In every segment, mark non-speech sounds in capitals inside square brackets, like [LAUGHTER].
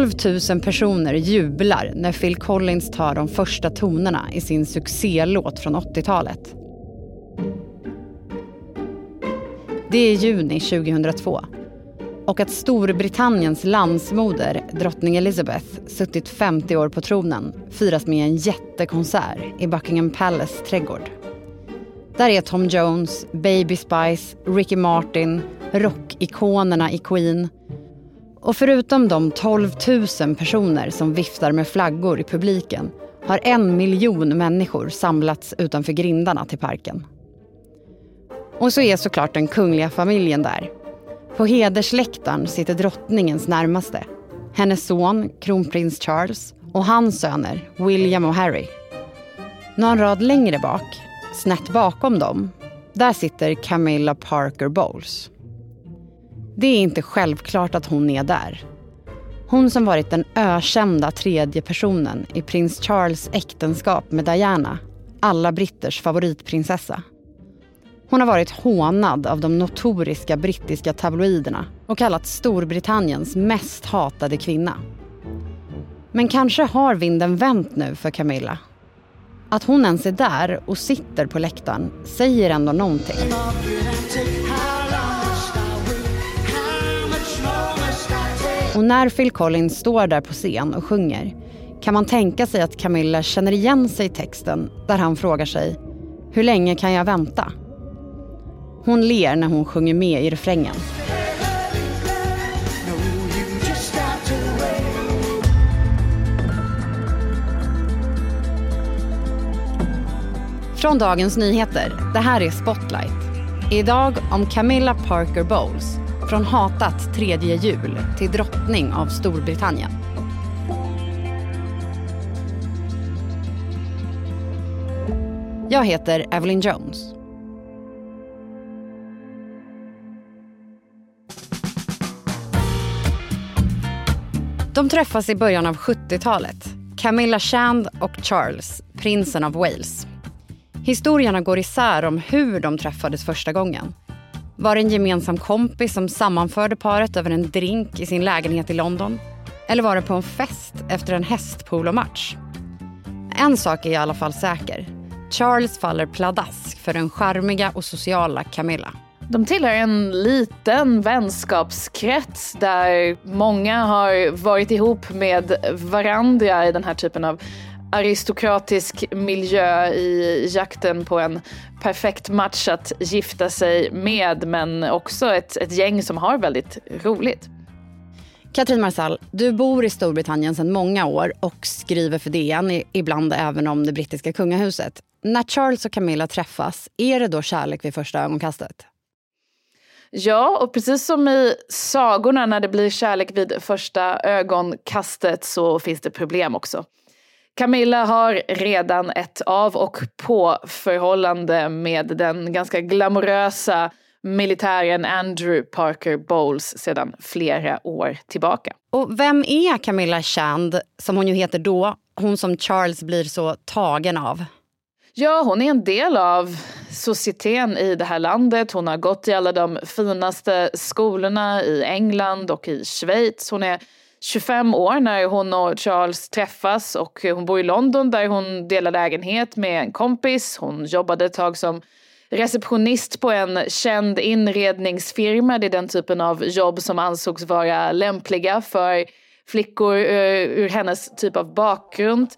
12 000 personer jublar när Phil Collins tar de första tonerna i sin succélåt från 80-talet. Det är juni 2002 och att Storbritanniens landsmoder, drottning Elizabeth, suttit 50 år på tronen firas med en jättekonsert i Buckingham Palace trädgård. Där är Tom Jones, Baby Spice, Ricky Martin, rockikonerna i Queen. Och förutom de 12 000 personer som viftar med flaggor i publiken har en miljon människor samlats utanför grindarna till parken. Och så är såklart den kungliga familjen där. På hedersläktaren sitter drottningens närmaste. Hennes son, kronprins Charles och hans söner, William och Harry. Någon rad längre bak Snett bakom dem, där sitter Camilla Parker Bowles. Det är inte självklart att hon är där. Hon som varit den ökända tredje personen i prins Charles äktenskap med Diana, alla britters favoritprinsessa. Hon har varit hånad av de notoriska brittiska tabloiderna och kallats Storbritanniens mest hatade kvinna. Men kanske har vinden vänt nu för Camilla att hon ens är där och sitter på läktaren säger ändå någonting. Eh. Och när Phil Collins står där på scen och sjunger kan man tänka sig att Camilla känner igen sig i texten där han frågar sig Hur länge kan jag vänta? Hon ler när hon sjunger med i refrängen. Från Dagens Nyheter. Det här är Spotlight. Idag om Camilla Parker Bowles. Från hatat tredje jul till drottning av Storbritannien. Jag heter Evelyn Jones. De träffas i början av 70-talet. Camilla Shand och Charles, prinsen av Wales. Historierna går isär om hur de träffades första gången. Var det en gemensam kompis som sammanförde paret över en drink i sin lägenhet i London? Eller var det på en fest efter en hästpolomatch? En sak är i alla fall säker. Charles faller pladask för den charmiga och sociala Camilla. De tillhör en liten vänskapskrets där många har varit ihop med varandra i den här typen av aristokratisk miljö i jakten på en perfekt match att gifta sig med men också ett, ett gäng som har väldigt roligt. Katrin Marsall, du bor i Storbritannien sedan många år och skriver för DN, ibland även om det brittiska kungahuset. När Charles och Camilla träffas, är det då kärlek vid första ögonkastet? Ja, och precis som i sagorna när det blir kärlek vid första ögonkastet så finns det problem också. Camilla har redan ett av och på förhållande med den ganska glamorösa militären Andrew Parker Bowles sedan flera år tillbaka. Och vem är Camilla Shand, som hon ju heter då, hon som Charles blir så tagen av? Ja, hon är en del av societeten i det här landet. Hon har gått i alla de finaste skolorna i England och i Schweiz. Hon är 25 år när hon och Charles träffas och hon bor i London där hon delar lägenhet med en kompis. Hon jobbade ett tag som receptionist på en känd inredningsfirma. Det är den typen av jobb som ansågs vara lämpliga för flickor eh, ur hennes typ av bakgrund.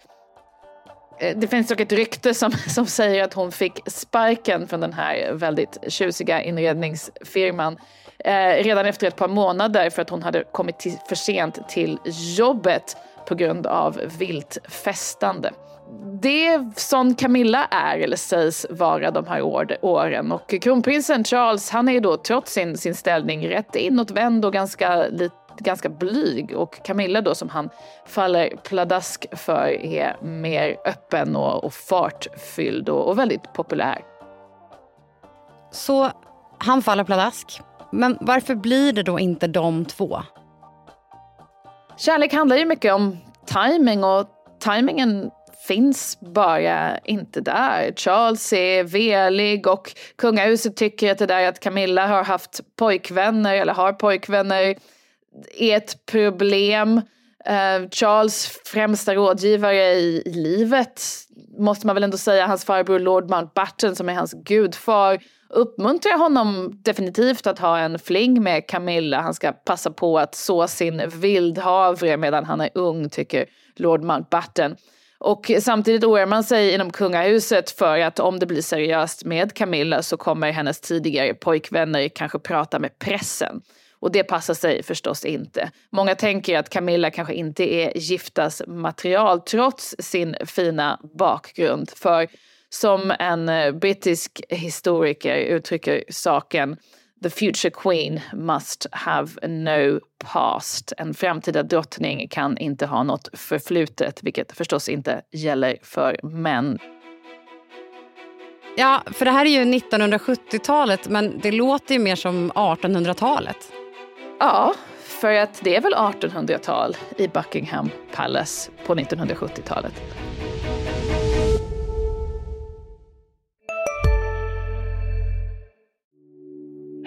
Eh, det finns dock ett rykte som, [LAUGHS] som säger att hon fick sparken från den här väldigt tjusiga inredningsfirman eh, redan efter ett par månader för att hon hade kommit till, för sent till jobbet på grund av vilt festande. Det är sån Camilla är eller sägs vara de här åren och kronprinsen Charles han är då trots sin, sin ställning rätt inåtvänd och ganska lite ganska blyg och Camilla då som han faller pladask för är mer öppen och, och fartfylld och, och väldigt populär. Så han faller pladask men varför blir det då inte de två? Kärlek handlar ju mycket om timing och timingen finns bara inte där. Charles är velig och kungahuset tycker att det där att Camilla har haft pojkvänner eller har pojkvänner är ett problem. Uh, Charles främsta rådgivare i, i, livet måste man väl ändå säga, hans farbror Lord Mountbatten som är hans gudfar uppmuntrar honom definitivt att ha en fling med Camilla. Han ska passa på att så sin vildhavre medan han är ung, tycker Lord Mountbatten. Och samtidigt oroar man sig inom kungahuset för att om det blir seriöst med Camilla så kommer hennes tidigare pojkvänner kanske prata med pressen. Och det passar sig förstås inte. Många tänker att Camilla kanske inte är giftas material trots sin fina bakgrund. För som en eh, brittisk historiker uttrycker saken The future queen must have no past. En framtida drottning kan inte ha något förflutet, vilket förstås inte gäller för män. Ja, för det här är ju 1970-talet, men det låter ju mer som 1800-talet. Ja, för att det är väl 1800-tal i Buckingham Palace på 1970-talet.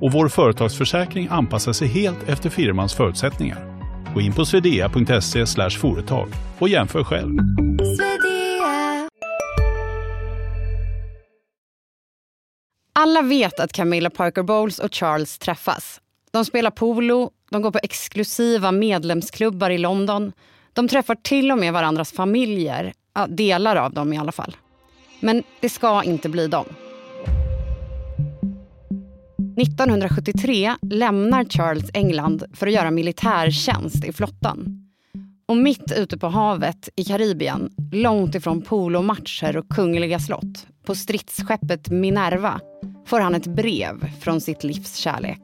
och vår företagsförsäkring anpassar sig helt efter firmans förutsättningar. Gå in på swedea.se företag och jämför själv. Alla vet att Camilla Parker Bowles och Charles träffas. De spelar polo, de går på exklusiva medlemsklubbar i London. De träffar till och med varandras familjer, ja, delar av dem i alla fall. Men det ska inte bli dem. 1973 lämnar Charles England för att göra militärtjänst i flottan. Och mitt ute på havet i Karibien, långt ifrån polomatcher och kungliga slott, på stridsskeppet Minerva, får han ett brev från sitt livs kärlek.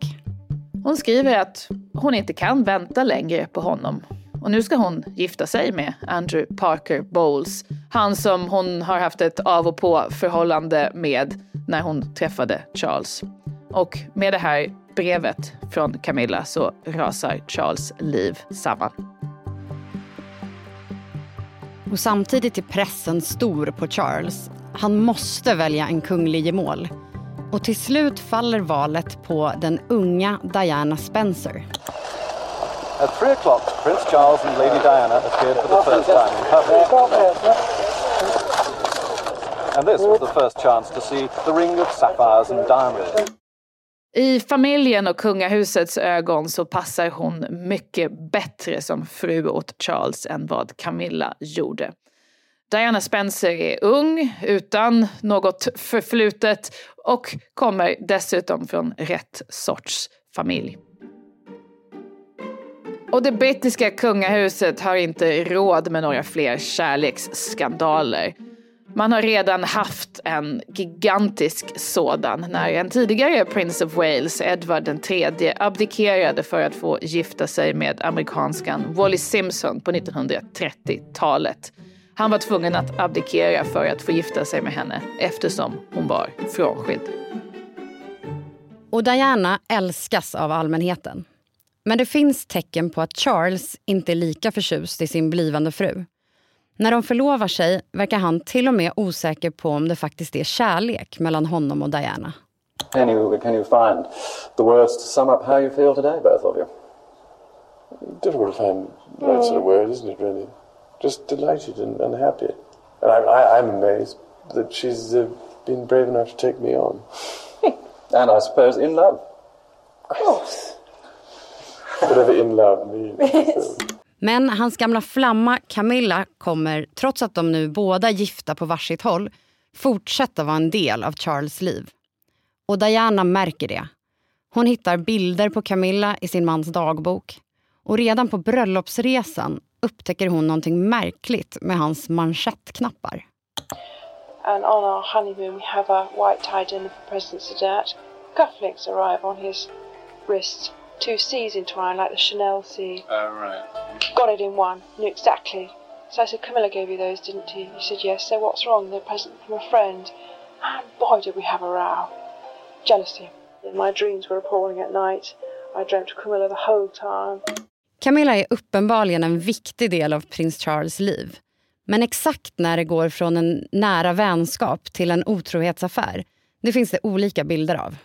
Hon skriver att hon inte kan vänta längre på honom. Och nu ska hon gifta sig med Andrew Parker Bowles. Han som hon har haft ett av och på förhållande med när hon träffade Charles. Och med det här brevet från Camilla så rasar Charles liv samman. Och samtidigt är pressen stor på Charles. Han måste välja en kunglig gemål. Och till slut faller valet på den unga Diana Spencer. At three o'clock, Prince Charles and Lady Diana appeared for the first time in public. And this was the first chance to see the ring of sapphires and diamonds. I familjen och kungahusets ögon så passar hon mycket bättre som fru åt Charles än vad Camilla gjorde. Diana Spencer är ung, utan något förflutet och kommer dessutom från rätt sorts familj. Och det brittiska kungahuset har inte råd med några fler kärleksskandaler. Man har redan haft en gigantisk sådan när en tidigare Prince of Wales, Edward III, abdikerade för att få gifta sig med amerikanskan Wally Simpson på 1930-talet. Han var tvungen att abdikera för att få gifta sig med henne eftersom hon var frånskild. Och Diana älskas av allmänheten. Men det finns tecken på att Charles inte är lika förtjust i sin blivande fru. När de förlovar sig verkar han till och med osäker på om det faktiskt är kärlek mellan honom och Diana. Can you, can you find the words to sum up how you feel today, both of you? Difficult to find right sort of word, isn't it, really? Just delighted and, and happy. And I, I, I'm amazed that she's uh, been brave enough to take me on. [LAUGHS] and I suppose in love. Of course. Whatever in love means. Men hans gamla flamma Camilla kommer, trots att de nu båda gifta på varsitt håll, fortsätta vara en del av Charles liv. Och Diana märker det. Hon hittar bilder på Camilla i sin mans dagbok. Och redan på bröllopsresan upptäcker hon någonting märkligt med hans manschettknappar. And on our honeymoon we have a white tie dinner for President Sadat. Cufflinks arrive on his wrists two C's entwined like the Chanel C. Oh, right. Got it in one. Knew exactly So I said, Camilla gave you those, didn't he? He said, yes. So what's wrong? They're a present from a friend. And boy, did we have a row. Jealousy. My dreams were appalling at night. I dreamt of Camilla the whole time. Camilla är uppenbarligen en viktig del av prins Charles liv. Men exakt när det går från en nära vänskap till en otrohetsaffär, det finns det olika bilder av.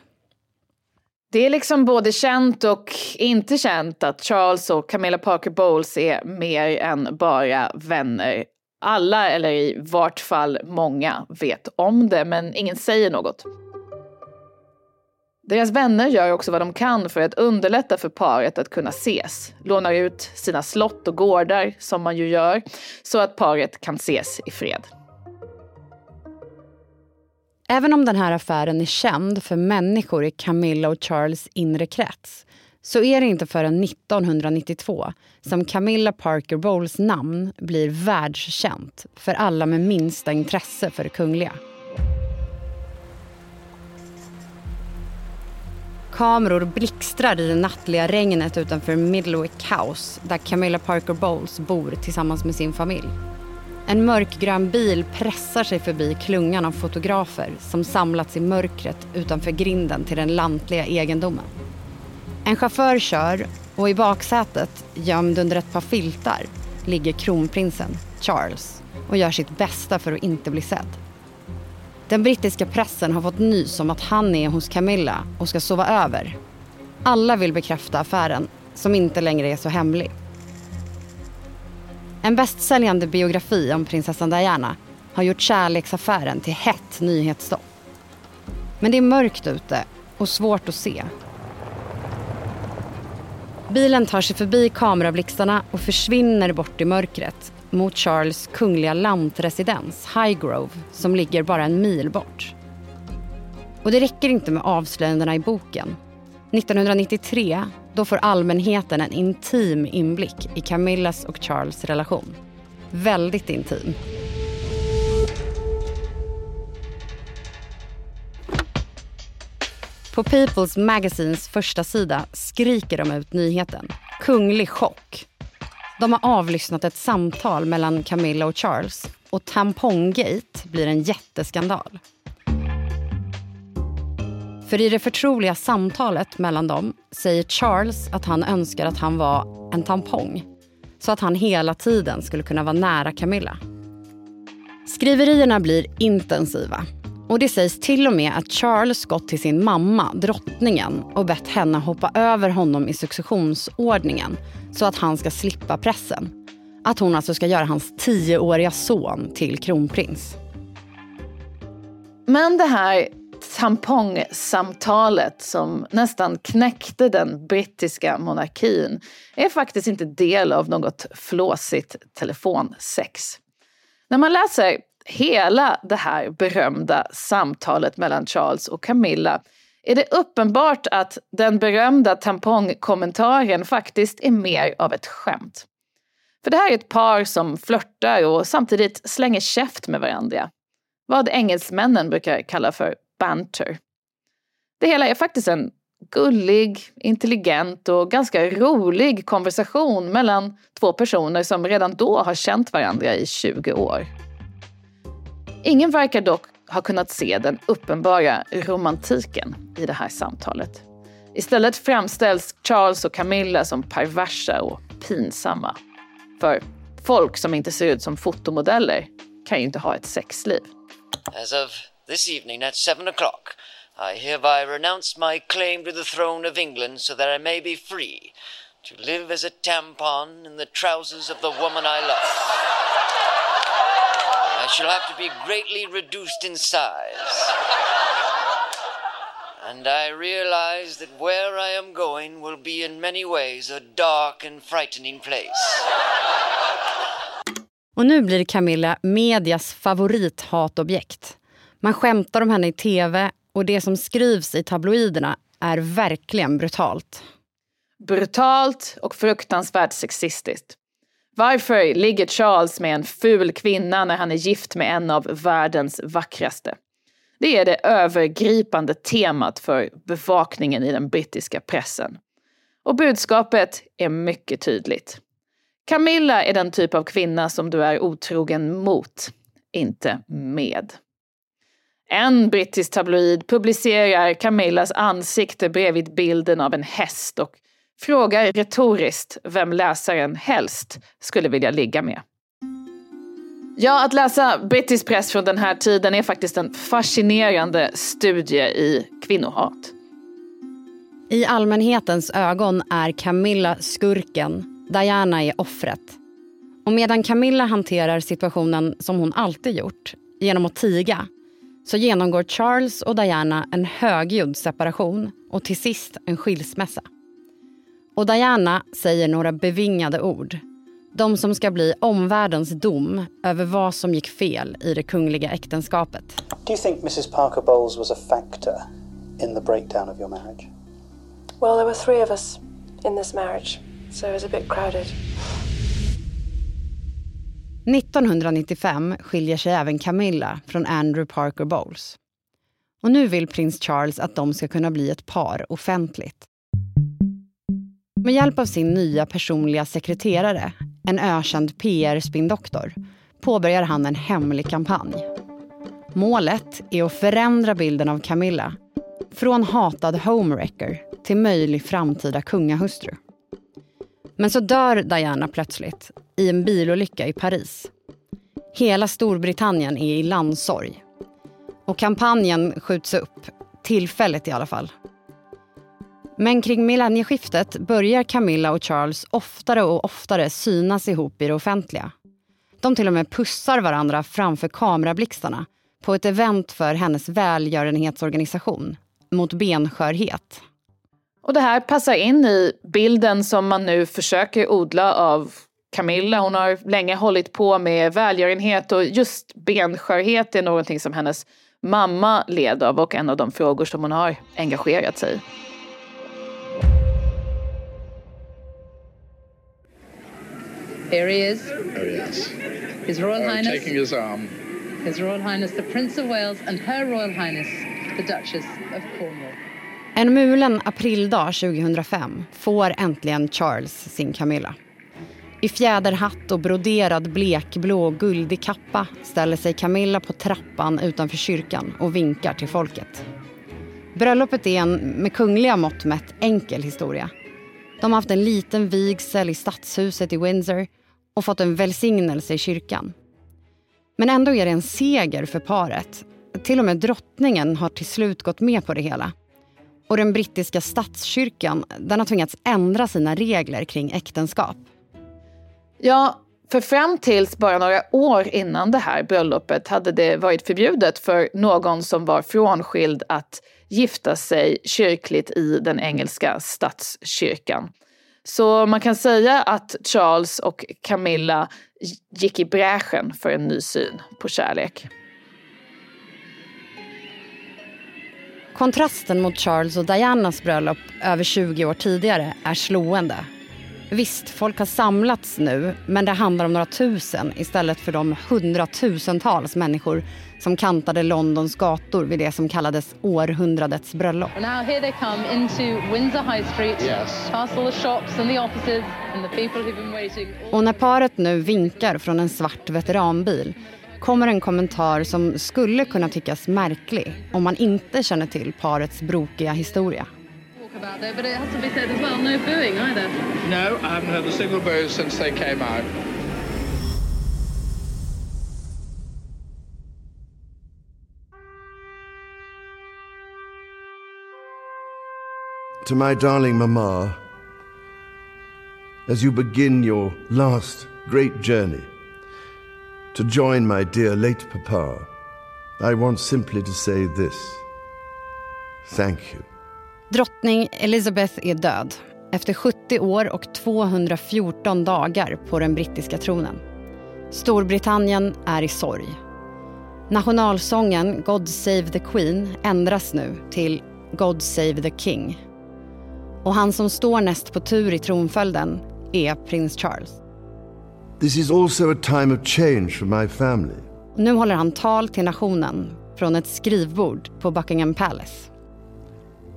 Det är liksom både känt och inte känt att Charles och Camilla Parker Bowles är mer än bara vänner. Alla, eller i vart fall många, vet om det men ingen säger något. Deras vänner gör också vad de kan för att underlätta för paret att kunna ses. Lånar ut sina slott och gårdar, som man ju gör, så att paret kan ses i fred. Även om den här affären är känd för människor i Camilla och Charles inre krets så är det inte förrän 1992 som Camilla Parker Bowles namn blir världskänt för alla med minsta intresse för det kungliga. Kameror blixtrar i det nattliga regnet utanför Middlewick House där Camilla Parker Bowles bor tillsammans med sin familj. En mörkgrön bil pressar sig förbi klungan av fotografer som samlats i mörkret utanför grinden till den lantliga egendomen. En chaufför kör och i baksätet, gömd under ett par filtar, ligger kronprinsen, Charles, och gör sitt bästa för att inte bli sedd. Den brittiska pressen har fått nys om att han är hos Camilla och ska sova över. Alla vill bekräfta affären, som inte längre är så hemlig. En bästsäljande biografi om prinsessan Diana har gjort kärleksaffären till hett nyhetsstopp. Men det är mörkt ute och svårt att se. Bilen tar sig förbi kamerablixtarna och försvinner bort i mörkret mot Charles kungliga lantresidens Highgrove som ligger bara en mil bort. Och det räcker inte med avslöjandena i boken. 1993 då får allmänheten en intim inblick i Camillas och Charles relation. Väldigt intim. På People's Magazines första sida skriker de ut nyheten. Kunglig chock. De har avlyssnat ett samtal mellan Camilla och Charles och Tampongate blir en jätteskandal. För i det förtroliga samtalet mellan dem säger Charles att han önskar att han var en tampong så att han hela tiden skulle kunna vara nära Camilla. Skriverierna blir intensiva och det sägs till och med att Charles gått till sin mamma, drottningen och bett henne hoppa över honom i successionsordningen så att han ska slippa pressen. Att hon alltså ska göra hans tioåriga son till kronprins. Men det här tampongsamtalet som nästan knäckte den brittiska monarkin är faktiskt inte del av något flåsigt telefonsex. När man läser hela det här berömda samtalet mellan Charles och Camilla är det uppenbart att den berömda tampongkommentaren faktiskt är mer av ett skämt. För det här är ett par som flörtar och samtidigt slänger käft med varandra. Vad engelsmännen brukar kalla för banter. Det hela är faktiskt en gullig, intelligent och ganska rolig konversation mellan två personer som redan då har känt varandra i 20 år. Ingen verkar dock ha kunnat se den uppenbara romantiken i det här samtalet. Istället framställs Charles och Camilla som perversa och pinsamma. För folk som inte ser ut som fotomodeller kan ju inte ha ett sexliv. As of this evening at seven o'clock I hereby renounce my claim to the throne of England so that I may be free to live as a tampon in the trousers of the woman I love. I shall have to be greatly reduced in size. And I realize that where I am going will be in many ways a dark and frightening place. Och nu blir Camilla medias favorithatobjekt. Man skämtar om henne i tv och det som skrivs i tabloiderna är verkligen brutalt. Brutalt och fruktansvärt sexistiskt. Varför ligger Charles med en ful kvinna när han är gift med en av världens vackraste? Det är det övergripande temat för bevakningen i den brittiska pressen. Och budskapet är mycket tydligt. Camilla är den typ av kvinna som du är otrogen mot, inte med. En brittisk tabloid publicerar Camillas ansikte bredvid bilden av en häst och frågar retoriskt vem läsaren helst skulle vilja ligga med. Ja, att läsa brittisk press från den här tiden är faktiskt en fascinerande studie i kvinnohat. I allmänhetens ögon är Camilla skurken, Diana är offret. Och medan Camilla hanterar situationen som hon alltid gjort, genom att tiga, så genomgår Charles och Diana en högljudd separation och till sist en skilsmässa. Och Diana säger några bevingade ord. De som ska bli omvärldens dom över vad som gick fel i det kungliga äktenskapet. Do you think Mrs Parker Bowles was a factor in the breakdown of your marriage? Well, there were three of us in this marriage, so it was a bit crowded. 1995 skiljer sig även Camilla från Andrew Parker Bowles. Och nu vill prins Charles att de ska kunna bli ett par offentligt. Med hjälp av sin nya personliga sekreterare, en ökänd PR-spindoktor, påbörjar han en hemlig kampanj. Målet är att förändra bilden av Camilla från hatad homewrecker till möjlig framtida kungahustru. Men så dör Diana plötsligt i en bilolycka i Paris. Hela Storbritannien är i landsorg. Och kampanjen skjuts upp, tillfälligt i alla fall. Men kring millennieskiftet börjar Camilla och Charles oftare och oftare synas ihop i det offentliga. De till och med pussar varandra framför kamerablixtarna på ett event för hennes välgörenhetsorganisation mot benskörhet. Och det här passar in i bilden som man nu försöker odla av Camilla. Hon har länge hållit på med välgörenhet och just benskörhet är någonting som hennes mamma led av och en av de frågor som hon har engagerat sig i. Here he is. There he is. His Royal Oh, Highness. taking his arm. His Royal Highness the Prince of Wales and Her Royal Highness the Duchess of Cornwall. En mulen aprildag 2005 får äntligen Charles sin Camilla. I fjäderhatt och broderad blekblå guldig kappa ställer sig Camilla på trappan utanför kyrkan och vinkar till folket. Bröllopet är en med kungliga mått mätt enkel historia. De har haft en liten vigsel i stadshuset i Windsor och fått en välsignelse i kyrkan. Men ändå är det en seger för paret. Till och med drottningen har till slut gått med på det hela. Och den brittiska statskyrkan den har tvingats ändra sina regler kring äktenskap. Ja, för fram tills bara några år innan det här bröllopet hade det varit förbjudet för någon som var frånskild att gifta sig kyrkligt i den engelska statskyrkan. Så man kan säga att Charles och Camilla gick i bräschen för en ny syn på kärlek. Kontrasten mot Charles och Dianas bröllop över 20 år tidigare är slående. Visst, folk har samlats nu, men det handlar om några tusen istället för de hundratusentals människor som kantade Londons gator vid det som kallades århundradets bröllop. And now here they come into Windsor High Street, Yes. past all the shops and the offices and the people who've been waiting. Och när paret nu vinkar från en svart veteranbil kommer en kommentar som skulle kunna tyckas märklig om man inte känner till parets brokiga historia. Talk about there, but it has to be said as well, no booing either. No, I haven't heard a single boo since they came out. To my darling Mamma, as you begin your last great journey to join my dear late Papa, I want simply to say this. Thank you. Drottning Elizabeth är död efter 70 år och 214 dagar på den brittiska tronen. Storbritannien är i sorg. Nationalsången God Save the Queen ändras nu till God Save the King. Och han som står näst på tur i tronföljden är prins Charles. This is also a time of change for my family. Nu håller han tal till nationen från ett skrivbord på Buckingham Palace.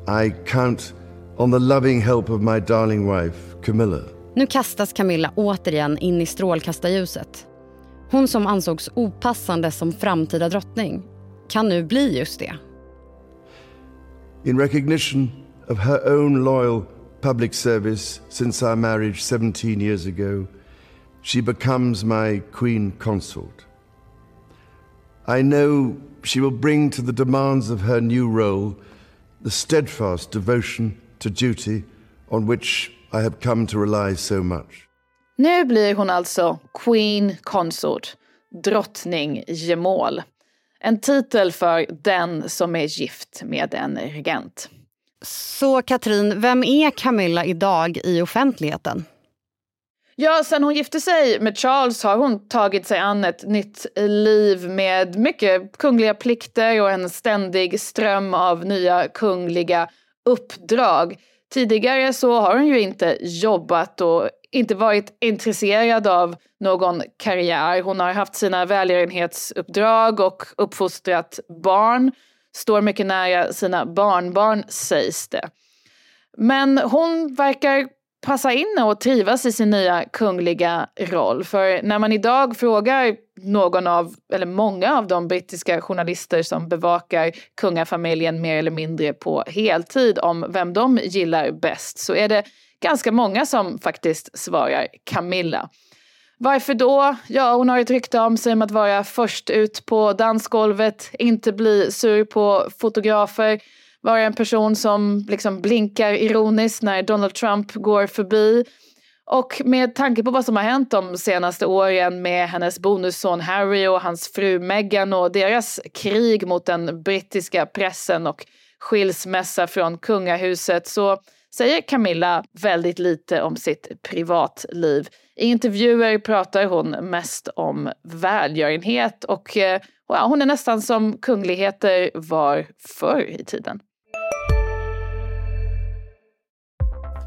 I count on the loving help of my darling wife, Camilla, Nu kastas Camilla återigen in i strålkastarljuset. Hon som ansågs opassande som framtida drottning kan nu bli just det. In recognition of her own loyal public service since our marriage 17 years ago, she becomes my queen consort. I know she will bring to the demands of her new role the steadfast devotion to duty on which I have come to rely so much. Nu blir hon alltså Queen Consort, drottning gemål. En titel för den som är gift med en regent. Så Katrin, vem är Camilla idag i offentligheten? Ja, sen hon gifte sig med Charles har hon tagit sig an ett nytt liv med mycket kungliga plikter och en ständig ström av nya kungliga uppdrag. Tidigare så har hon ju inte jobbat och inte varit intresserad av någon karriär. Hon har haft sina välgörenhetsuppdrag och uppfostrat barn. Står mycket nära sina barnbarn sägs det. Men hon verkar passa in och trivas i sin nya kungliga roll. För när man idag frågar någon av, eller många av de brittiska journalister som bevakar kungafamiljen mer eller mindre på heltid om vem de gillar bäst så är det ganska många som faktiskt svarar Camilla. Varför då? Ja, hon har ett rykte om sig om att vara först ut på dansgolvet, inte bli sur på fotografer, vara en person som liksom blinkar ironiskt när Donald Trump går förbi. Och med tanke på vad som har hänt de senaste åren med hennes bonusson Harry och hans fru Meghan och deras krig mot den brittiska pressen och skilsmässa från kungahuset så säger Camilla väldigt lite om sitt privatliv. I intervjuer pratar hon mest om välgörenhet och eh, ja, hon är nästan som kungligheter var förr i tiden.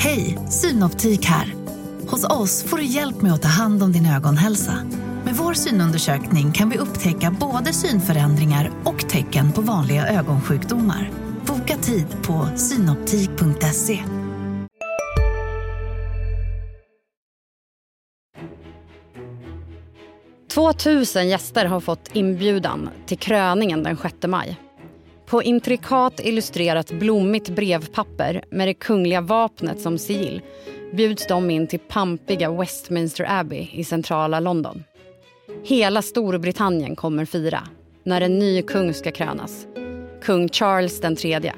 Hej, Synoptik här. Hos oss får du hjälp med att ta hand om din ögonhälsa. Med vår synundersökning kan vi upptäcka både synförändringar och tecken på vanliga ögonsjukdomar. Boka tid på synoptik.se. Tvåtusen gäster har fått inbjudan till kröningen den 6 maj. På intrikat illustrerat blommigt brevpapper med det kungliga vapnet som sigill bjuds de in till pampiga Westminster Abbey i centrala London. Hela Storbritannien kommer fira när en ny kung ska krönas. Kung Charles III.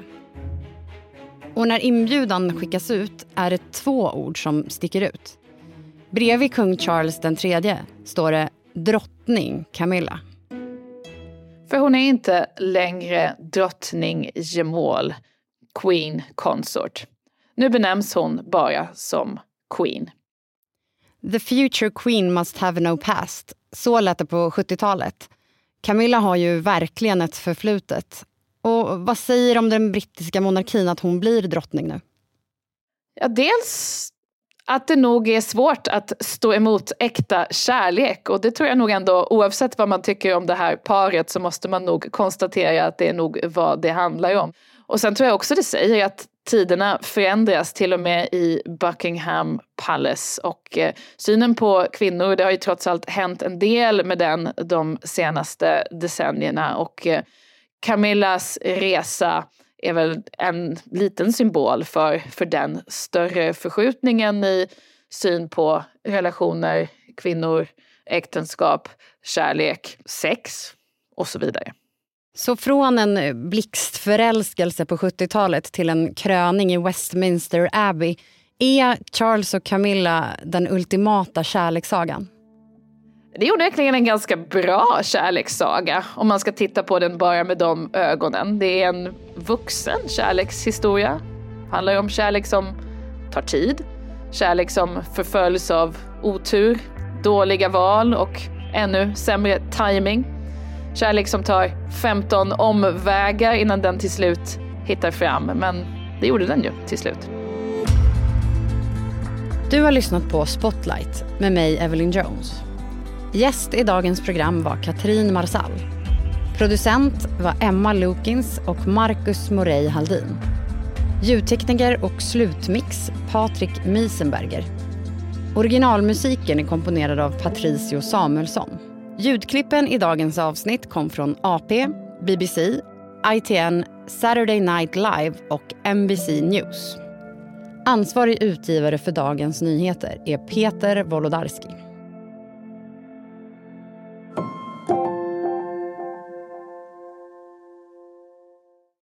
Och när inbjudan skickas ut är det två ord som sticker ut. Bredvid kung Charles III står det drottning Camilla. För hon är inte längre drottning gemål, Queen Consort. Nu benämns hon bara som Queen. The future queen must have no past. Så lät det på 70-talet. Camilla har ju verkligen ett förflutet. Och vad säger om den brittiska monarkin att hon blir drottning nu? Ja, dels att det nog är svårt att stå emot äkta kärlek. Och det tror jag nog ändå oavsett vad man tycker om det här paret så måste man nog konstatera att det är nog vad det handlar om. Och sen tror jag också det säger att tiderna förändras till och med i Buckingham Palace. Och eh, synen på kvinnor, det har ju trots allt hänt en del med den de senaste decennierna. Och eh, Camillas resa är väl en liten symbol för, för den större förskjutningen i syn på relationer, kvinnor, äktenskap, kärlek, sex och så vidare. Så från en blixtförälskelse på 70-talet till en kröning i Westminster Abbey är Charles och Camilla den ultimata kärlekssagan? Det är onekligen en ganska bra kärlekssaga om man ska titta på den bara med de ögonen. Det är en vuxen kärlekshistoria. Det handlar om kärlek som tar tid. Kärlek som förföljs av otur, dåliga val och ännu sämre timing. Kärlek som tar 15 omvägar innan den till slut hittar fram. Men det gjorde den ju till slut. Du har lyssnat på Spotlight med mig, Evelyn Jones. Gäst i dagens program var Katrin Marsall. Producent var Emma Lukins och Marcus Morey Haldin. Ljudtekniker och slutmix Patrik Miesenberger. Originalmusiken är komponerad av Patricio Samuelsson. Ljudklippen i dagens avsnitt kom från AP, BBC, ITN, Saturday Night Live och NBC News. Ansvarig utgivare för Dagens Nyheter är Peter Wolodarski.